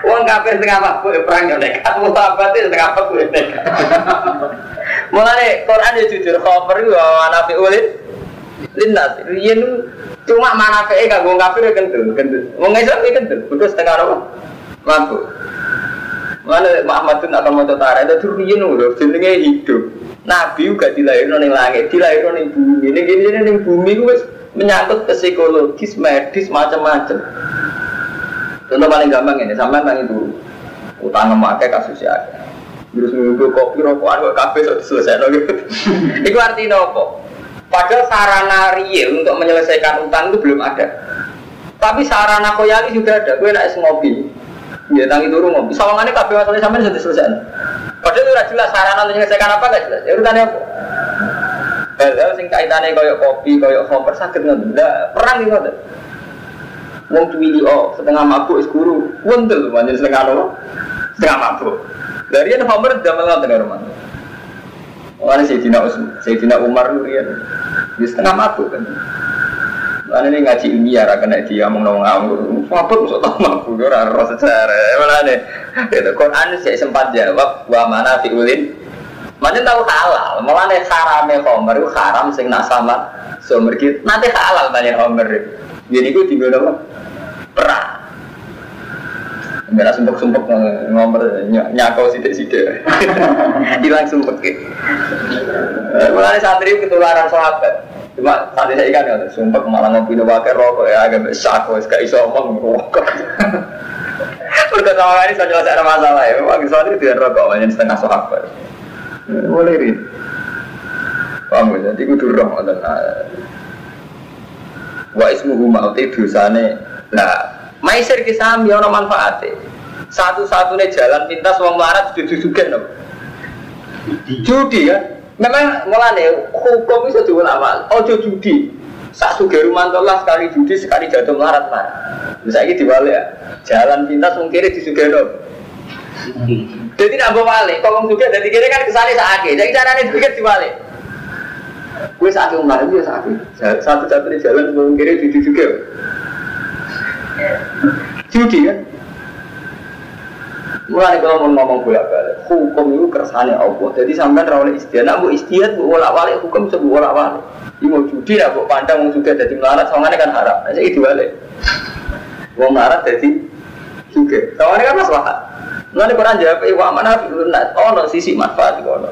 Wong kafe setengah waktu perang ya nekat. Apa itu setengah waktu ya nekat. *laughs* Mulane Quran ya jujur khabar itu wa fi ulil linnas. Yen cuma manafe kanggo kafir ya kentul, kentul. Wong Islam ya kentul. Kudu setengah apa? Mampu. Mana Muhammadun atau mau tara itu turian udah jenenge hidup. Nabi juga dilahirkan di langit, dilahirkan di bumi. Ini gini ini di bumi itu menyangkut ke psikologis, medis, macam-macam. Contoh paling gampang ini, sampai tentang itu utang memakai kasus ya. Terus minggu kopi rokokan kok kafe sudah selesai. Itu *laughs* artinya apa? Padahal sarana real untuk menyelesaikan utang itu belum ada. Tapi sarana koyali sudah ada. Gue naik ngopi, Ya tangi turu ngopi. Sawangannya kabeh masalah sampean sudah selesai. Padahal itu jelas sarana menyelesaikan apa gak jelas. Ya urutannya apa? Hal-hal sing kaitannya koyok kopi, koyok koper sakit nggak? Nggak perang nih nggak? Wong cuwili oh setengah mabuk es guru, wontel manjen setengah apa? Setengah mabuk. Dari yang Homer tidak melihat dengan rumah. Mana Sayyidina Usman, Sayyidina Umar ya, di setengah mabuk kan. Mana ini ngaji ilmiah, kena dia mau ngomong ngawur, Mabuk masuk tahu mabuk ora ora secara. Mana nih? Itu Quran sih sempat jawab wa mana fiulin. Mana tahu halal, malah nih harame homer itu haram sing nak sama sumber. Nanti halal banyak homer. Jadi gue tinggal apa? Perang. Merah sumpuk-sumpuk ngomber nyakau sidik-sidik. *laughs* Hilang gitu. Malah santri ketularan sahabat. Cuma tadi saya ikan ya, sumpah malah ngopi no pakai rokok ya agak besar kok, gak iso omong rokok. Pertama kali saya selesai masalah ya, memang soal itu rokok banyak setengah sahabat. Boleh ini. Paham ya? Jadi kudu roh ngoten. Wa ismuhu ma'uti dosane. Nah, maisir ki sami ana manfaate. Satu-satunya jalan pintas wong melarat judi juga no. Judi kan? Memang mulane hukum itu diulama. Ojo judi. Sak suge rumantolah sekali judi sekali jatuh melarat lah. Bisa ini diwali ya. Jalan pintas mungkin di sugeno. Jadi nak balik, kalau juga dari kiri kan ke sana sakit. Jadi caranya dipikir diwali. Gue sakit umar itu sakit. Satu-satunya jalan mungkin judi juga. Judi kan? Mulai kalau mau ngomong bolak balik, hukum itu kersane Allah. Jadi sampai rawale istiadat, nak bu istiadat bu bolak balik, hukum bisa bolak balik. Ini mau judi lah, bu pandang mau juga jadi melarat, soalnya kan harap. Nah, itu balik. Mau melarat jadi juga. Soalnya kan masalah. Mulai Quran jawab, eh wa mana oh no sisi manfaat itu no.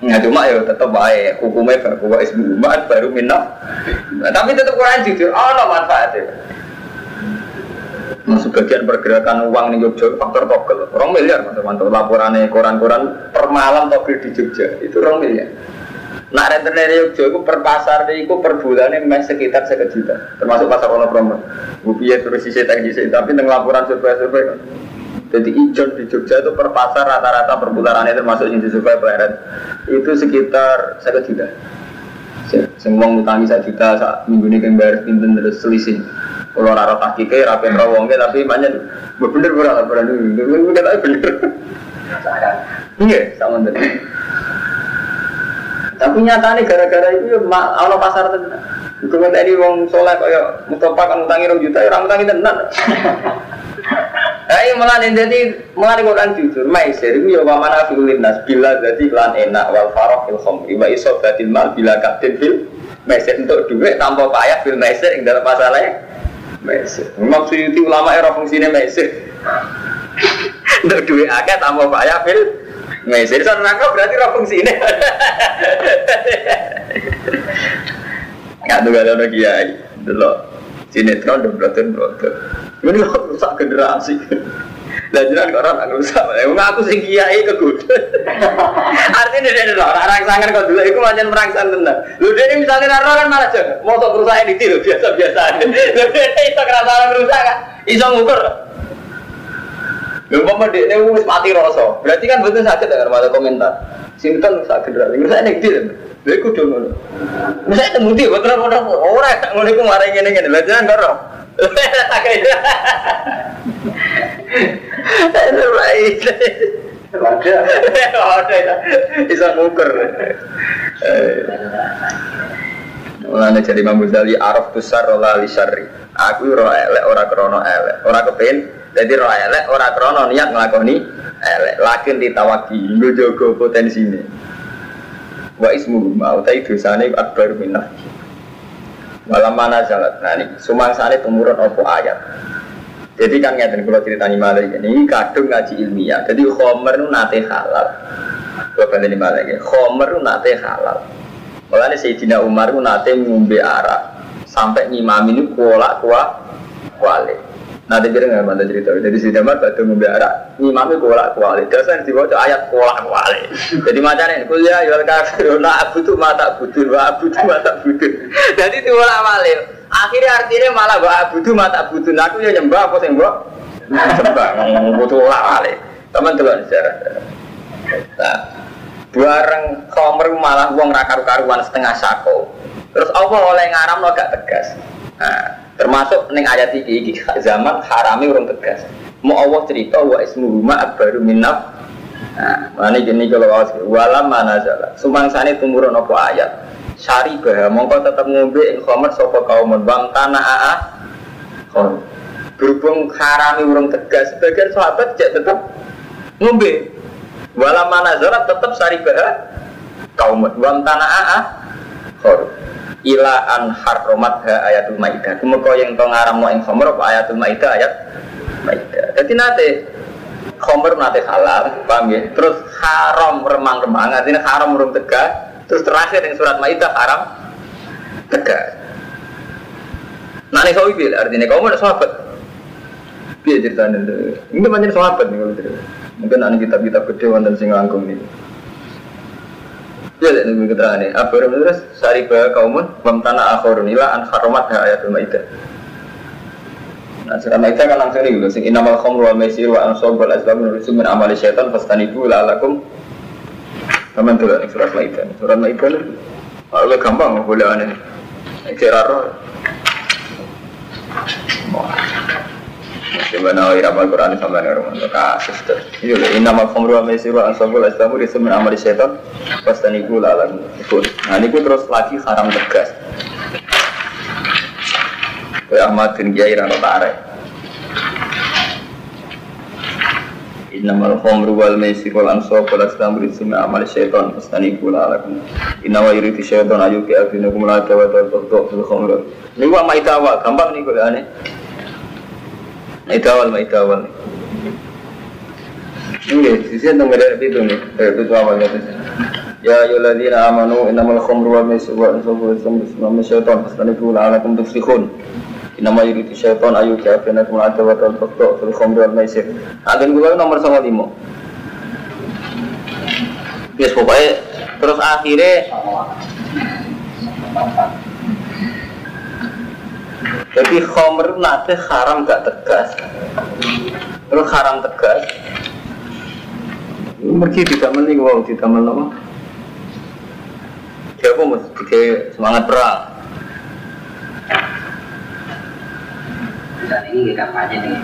Nah cuma ya tetap baik, hukumnya baru ismu umat baru minah. Nah, tapi tetap Quran jujur, oh no manfaatnya. Nah, sebagian pergerakan uang nih Jogja faktor togel, orang miliar mas mantap laporannya koran-koran per malam togel di Jogja. Itu orang miliar. Nah rentenir Jogja itu per pasar itu per bulannya masih sekitar sekitar juta, termasuk pasar ono promo. Bupiya terus sisi teknis tapi dengan laporan survei-survei jadi ijon di Jogja itu per pasar rata-rata per bularannya termasuk yang survei itu sekitar sekitar juta. Semua ngutangi satu juta saat minggu ini bayar pinten terus selisih. Kalau rara tahkike rapi rawongnya tapi banyak bener bener laporan dulu. Dulu kita bener. Iya, sama bener. Tapi nyatanya gara-gara itu ya Allah pasar tenan. Iku tadi wong soleh kaya Mustafa kan utangi rong juta, orang utangi tenan. Ayo malah jadi malah Quran jujur, maisir itu ya mana filin nas bila jadi lan enak wal farok fil khomri wa isobatil mal bila kapten fil maisir untuk duit tanpa payah fil maisir yang dalam masalahnya maisir. Memang suyuti ulama era fungsinya maisir. untuk duit akeh tanpa payah fil maisir. Soal nangka berarti era fungsinya. Nggak tuh ada kiai, dulu sinetron dan broadcast broadcast. Ini kok rusak generasi. Jenengan kok ora rusak. Wong aku sing kiai kegut. Artinya dia ora orang sangar kok dulu iku pancen merangsang tenan. Lho dene misalnya ora kan malah jek moto kerusakan iki lho biasa-biasa. Lho dene iso kerasa rusak kan. Iso ngukur. Lho umpama dekne wis mati rasa. Berarti kan betul sakit ya ada komentar. Sinten rusak generasi. Rusak nek dia. Lha iku do ngono. Mesti temu dia betul ora ora ngono iku maring ngene-ngene. Lah jenengan karo. Itu baik. Ada. Ada. Bisa ngukur. Mulane jadi Imam Ghazali araf besar rola li syarri. Aku ora elek ora krono elek. Ora kepen jadi ora elek ora krono niat nglakoni elek. Lakin ditawaki nggo jaga potensine. Wa ismu ma utai dosane akbar minah. Malam mana jalan, nah ini sumangsane tumurun opo ayat. Jadi kan ngeten kalau ceritanya malah ini kadung ngaji ilmiah. Jadi khomer itu nate halal. Kalau ini malah ini khomer itu nate halal. Mulanya Sayyidina Umar itu nate ngombe arak sampai ngimam ini kuala kuah kuali. Nanti kira nggak mana cerita. Jadi Sayyidina Umar batu arak ngimami kuala kuali. Dasar di bawah ayat kuala kuali. Jadi macamnya kuliah jual kafiruna *laughs* abu tuh mata budur, abu tuh mata budur. *laughs* Jadi diulang balik. Akhirnya artinya malah bawa abudu mata abudu. Aku ya nyembah apa sih mbak? *laughs* Nyembah, butuh ulah balik. Teman teman sejarah. Nah, bareng komer malah uang rakaru karuan setengah sako. Terus Allah oleh ngaram lo gak tegas. Nah, termasuk neng ayat iki, *laughs* zaman harami orang tegas. Mau Allah cerita wa ismu ma akbaru minaf. Nah, mana gini kalau awas walam mana jalan. Sumangsane tumurun apa ayat sari bah mongko tetap ngombe ing khomer sapa kaumun bang tanah aa khon berhubung harami urung tegas, sebagian sahabat tidak tetap ngombe. Wala mana zarat tetap saribah kaum wam tanah ah khor ila an harromat ha ayatul maidah. Kau yang to ngaramno ing apa ayatul maidah ayat maidah. Jadi nate khamr nate halal paham ya? Terus haram remang-remang artinya haram urung tegas terus terakhir yang surat maidah haram tegas nah ini sawi artinya kamu ada sahabat. Biar ceritanya? Ini banyak sahabat nih kalau cerita. Mungkin ada kitab-kitab gede wonten sing langkung Ya, ini keterangan ini. Abu terus sariba kaumun tanah akhorun ila an haromat ha ayatul maidah. Nah, surat maidah kan langsung nih, sing inamal khomru wal maisir wa ansob wal asbab nurusu min amali syaitan fastanibu la'alakum Kapan tuh surat maidah? Surat itu, kalau gampang boleh aneh. Ceraro. Gimana ira al Quran sama nih rumah kasus tuh. Iya, khamru wa maisir wa ansabul aslamu di semen amal setan pas tani gula lalang ikut. Nah ini terus lagi haram tegas. Kayak Ahmad bin Kiai Rano Tarik. Innamal khamru wal maisir wal ansab wal aslam rizqun amal syaitan fastaniku la'alakum. Inna wa yuridu syaitan ayu ki afinakum la tawata fil khamru. Ini wa maitawa gampang nih aneh. Maidawal, maidawal. Ini di sini nomor itu nih, itu tuh awalnya itu. Ya ayyuhalladzina amanu innamal khamru wal maisir wal ansabu azlamu rizqun syaitan fastanibu la'alakum tuflihun. Inama yuridu syaitan ayu kafinakum al-adwa wal baghdha fil khamri wal maisir. Agen kula nomor 95. Yes, pokoknya terus akhirnya jadi khomer nanti haram gak tegas. Terus haram tegas. Mergi tidak meni wow tidak apa? Dia apa mesti semangat perang. Dan ini kampanye nih.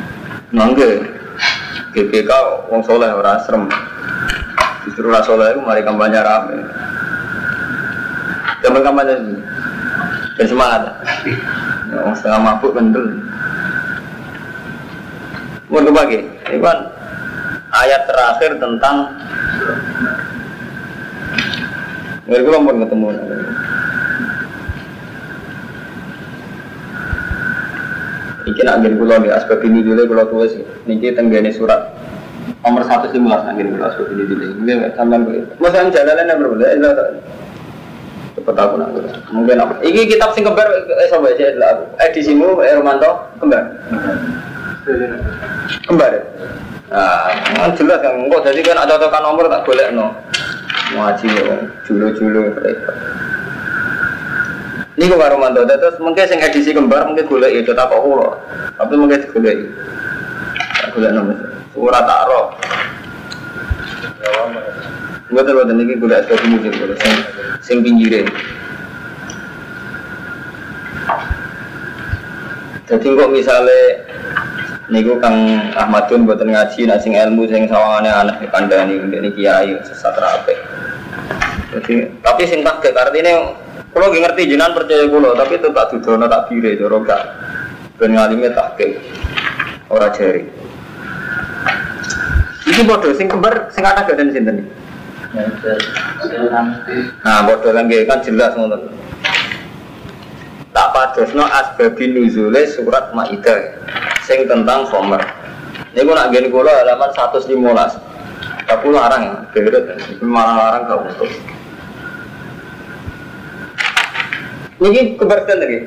Mangga. GBK wong soleh ora asrem. Justru ora soleh itu mari kampanye rame. Kampanye kampanye dan semangat. Ya, setengah mabuk kendel. Mau bagi, ini kan ayat terakhir tentang Nggak gue mau ketemu. Iki nak ngene kula di aspek ini dulu kula tulis niki tenggene surat nomor 111 nak ngene kula aspek ini dulu. Nggih sampean kuwi. Masa jalanan yang berbeda cepet aku nak mungkin apa iki kitab sing kembar eh sampai aja lah edisimu eh Romanto kembar? Kembar. Ya kan jelas kan. Kok jadi kan ada tekan nomor tak boleh no ngaji ya julu-julu mereka ini kok Romanto. Terus mungkin sing edisi kembar mungkin boleh itu tak kok ulo tapi mungkin boleh tak boleh nomor surat taruh Betul betul ini gue lihat ke musik gue sing sing pinggire. Jadi kok misalnya niku Kang Ahmadun buatan ngaji nasi ilmu sing sawangane anak di kandani ini kiai sesat rapi. Jadi tapi sing tak artinya kalau ngerti jenengan percaya kulo tapi itu tak dudono tak bire itu gak ben ngalime tak ora jari. Iki bodoh sing kembar sing ada gak sinten? Nah, bodoh lagi kan jelas ngono. Tak padosno asbabin nuzule surat Maidah sing tentang khomer. Ini gue nak gini kula halaman 115. Tapi larang ya, beret, malah larang gak untuk. Niki keberatan lagi.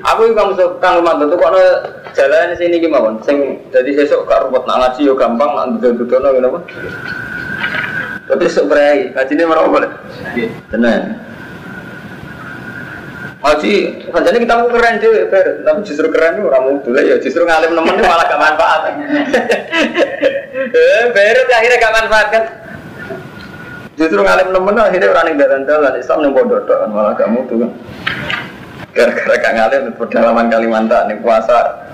Aku kamu kang rumah tuh kok jalan sini gimana? Sing jadi sesok kak rumput nak ngaji yo gampang, nak duduk-duduk no tapi seberai, ini mereka boleh. Tenang. Ngaji, saja kita mau keren sih, tapi justru keren nih orang dulu ya, justru ngalim nemen malah gak manfaat. Eh, Beru akhirnya gak manfaat kan? Justru ngalim nemen akhirnya orang yang jalan jalan Islam yang bodoh kan malah gak mutu kan. Gara-gara gak ngalim pedalaman Kalimantan nih puasa.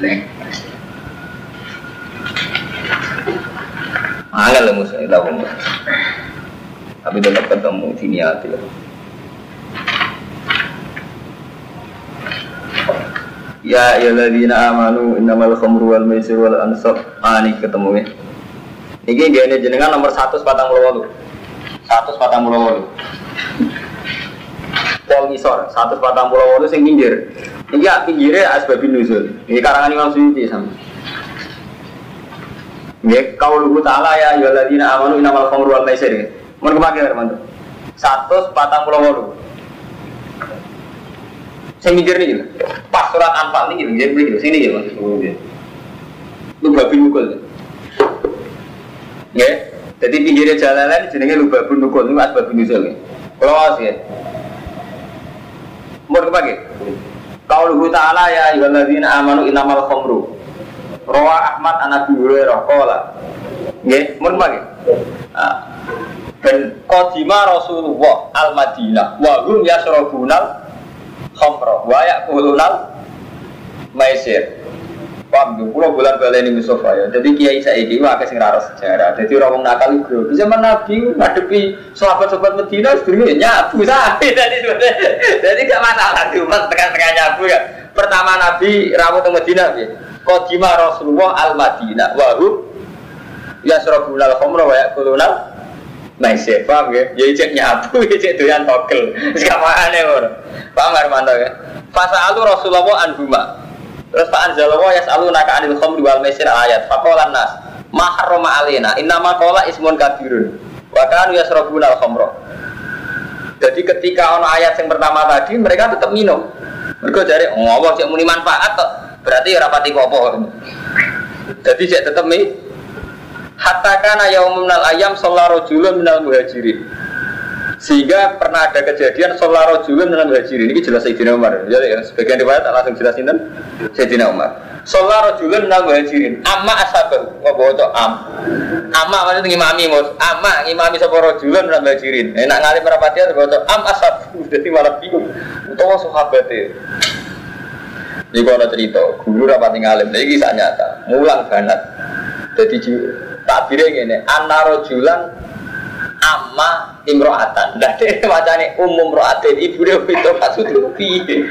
Nek. Angel lah musuh itu pun. Tapi tetap ketemu sini hati lah. Ya ayyuhalladzina amanu innamal khamru wal maisir wal ansab. Ah ini ketemu ya. Niki gene jenengan nomor 148. 148. Pol ngisor 148 sing pinggir. Iki ya pinggire asbabun nuzul. Ini karangan Imam Suyuti sama. Nggih, kauluhu ta'ala ya ayyuhalladzina amanu innamal khamru wal maisir. Mun kemake teman-teman. 148. Saya mikir nih gitu. Pas surat Anfal nih gitu, jadi gitu. Sini gitu mas. Lu babi mukul. Ya, jadi pinggirnya jalanan jenenge lu babi mukul itu asbab nuzul. Kalau awas ya. Mau kepake? Qauluhu ta'ala ya ayyuhalladzina amanu innamal khamru. Rawa Ahmad an Abi Hurairah qala. Nggih, mun? Ah. Dan qadima Rasulullah al-Madinah wa hum yasrabunal khamra wa yakulunal maisir. Paham tuh pulau bulan balen ini Mustafa ya. Jadi kiai saya ini wah kasih rara sejarah. Jadi orang nakal itu di zaman Nabi ngadepi sahabat-sahabat Medina sebelumnya nyabu sapi jadi jadi gak masalah di umat tengah-tengah nyabu ya. Pertama Nabi rawat ke Medina ya Kodima Rasulullah al Madinah wahum yasrabunal khamra wa yakulunal maisir. Paham ya? Ya cek nyabu ya *laughs* cek doyan togel. Sekarang aneh orang paham Armando ya? Fasa alu Rasulullah anhuma. Terus Pak Anzalullah ya selalu naka anil khamri wal maisir ayat. Fakolan nas maharoma alina innama kola ismun kabirun wa kanu yasrabuna al khamra jadi ketika ono ayat yang pertama tadi mereka tetap minum. Mereka cari oh Allah cek muni manfaat toh berarti ya rapati kopo. Jadi cek tetap minum hatta kana yaumun minal ayam sallallahu rajulun minal muhajirin. Sehingga pernah ada kejadian sallallahu rajulun minal muhajirin. Ini jelas Sayyidina Umar. Jadi ya, sebagian riwayat tak langsung jelasin kan Sayyidina Umar. Sallallahu rajulun minal muhajirin. Amma ashabahu ngopo to am. Amma maksudnya ngimami mus amma ngimami sapa rajulun minal muhajirin. Enak ngalih merapati ngopo am ashabahu *laughs* jadi malah bingung. Utawa sahabate ini kalau cerita, guru rapat ngalim, ini kisah nyata, mulang banget. Jadi takbirnya gini, anarojulan amma imro'atan. Nah, dia macamnya umum ro'atin, ibu dia itu *laughs* maksudnya piye.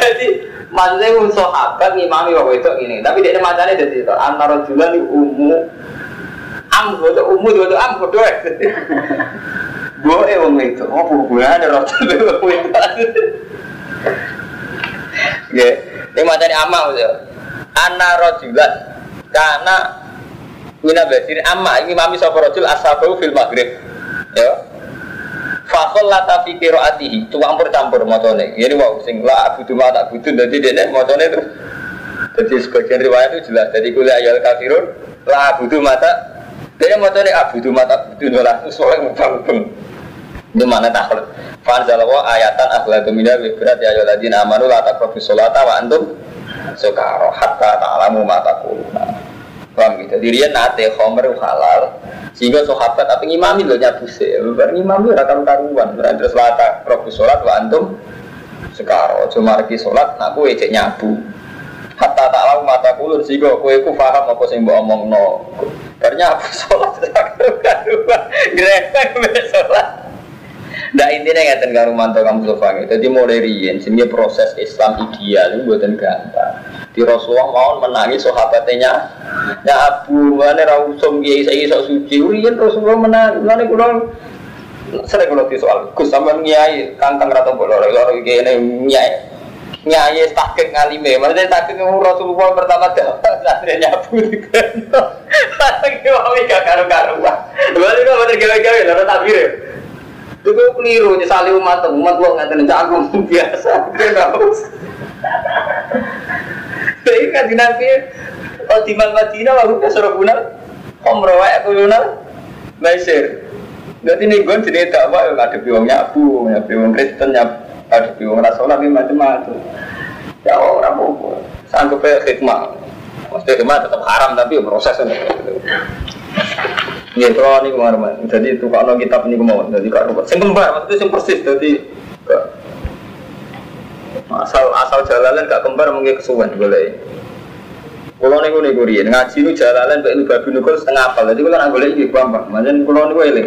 Jadi maksudnya un sahabat ngimami waktu itu ini, tapi dia macamnya jadi itu anarojulan itu umum am itu umum itu am *laughs* bodoh. Gue wong itu, oh hubungannya rojul wong *laughs* itu. Ya, ini macamnya amma gitu. Anarojulan karena Mina basirin amma ini mami sapa rajul asabahu fil maghrib. Ya. Fakol lata fi qiraatihi, campur campur macane. Ini wow sing la abudu ma tak butuh dadi dene macane itu. Jadi sebagian riwayat itu jelas. Jadi kuliah ayat kafirun la abudu mata. Dia macane abudu mata butuh lah soalnya mubang-mubang. Itu mana taklid. Fanzalawa ayatan akhlaqu minna bi berat ya ayyuhalladzina amanu la sholata wa antum sukara hatta ta'lamu ma taquluna. Paham gitu. Nate khomer halal sehingga sahabat tapi ngimami loh nyabu sih. Bar ngimami ora karu karuan. Berarti terus robu sholat wa antum sekarang cuma lagi sholat nak kue cek nyabu. Hatta tak lau mata kulur sehingga kue ku paham apa mbak omong no. Ternyata *laughs* sholat karu karuan. Grepek sholat. Nah intinya ngeten karo mantu kamu sofa Jadi mulai riyen sehingga proses Islam ideal itu buatan gampang. Di Rasulullah mau menangi sahabatnya. Ya Abu mana rausum kiai saya sok suci. Riyen Rasulullah menang. Mana kulo sering kulo soal. Gus sama nyai kantang rata bolor. Loro kiai nyai nyai takik ngalime. Maksudnya takik Rasulullah pertama dapat santrinya Abu di Gento. *laughs* Tapi mau gak karu-karuan. Balik kok bener gawe-gawe loro takbir. Itu keliru nyesali umat umat gue nggak tenang jagung biasa. Jadi kan di nabi Oh di Madinah lalu ke Surabaya Omro wae kulunal Maisir. Berarti nih gue jadi tak apa ada biwang nyabu, ya biwang Kristen nyabu, ada biwang Rasulullah macam-macam. Ya orang mau sanggup hikmah. Maksudnya hikmah tetap haram tapi prosesnya. Iya, kalau ini kemarin, jadi itu kalau kitab ini kemauan, jadi kalau sing kembar, maksudnya sing persis, jadi asal asal jalalan gak kembar mungkin kesuwen boleh. Kalau nih gue nih ngaji nu jalalan baik babi nukul setengah apal, jadi kalau nggak boleh ini gampang, macam kalau nih gue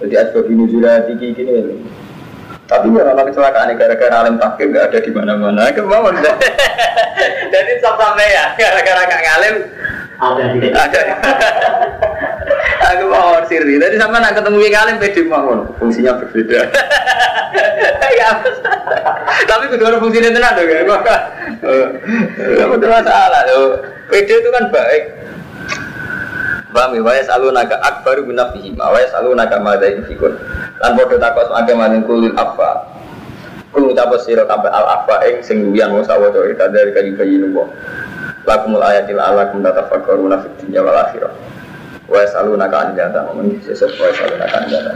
Jadi as babi nukul tinggi gini ini. Tapi ya kalau kecelakaan gara-gara alim takdir nggak ada di mana-mana. Kemauan. Jadi *laughs* sampai ya gara-gara gak ngalim Ada di ada. *laughs* Aku mau siri. Tadi sama nak ketemu yang ngalim pede mawon. Fungsinya berbeda. *laughs* ya. Tapi kedua fungsinya tenan dong ya. Kamu tuh masalah tuh. Pede itu kan baik. Paham ya? Waya selalu naga akbaru nafsihi ma Waya selalu naga madai fikun Lan bodoh takut sebagai malin kulil apa Kul ucapa siro kabeh al apa ing sing duyan wong sawodo ita dari kayu bayi nubo Lakumul ayatil ala kum tatafakkaruna fid dunya wal akhirah Waya selalu naga anjata sesuatu waya selalu naga anjata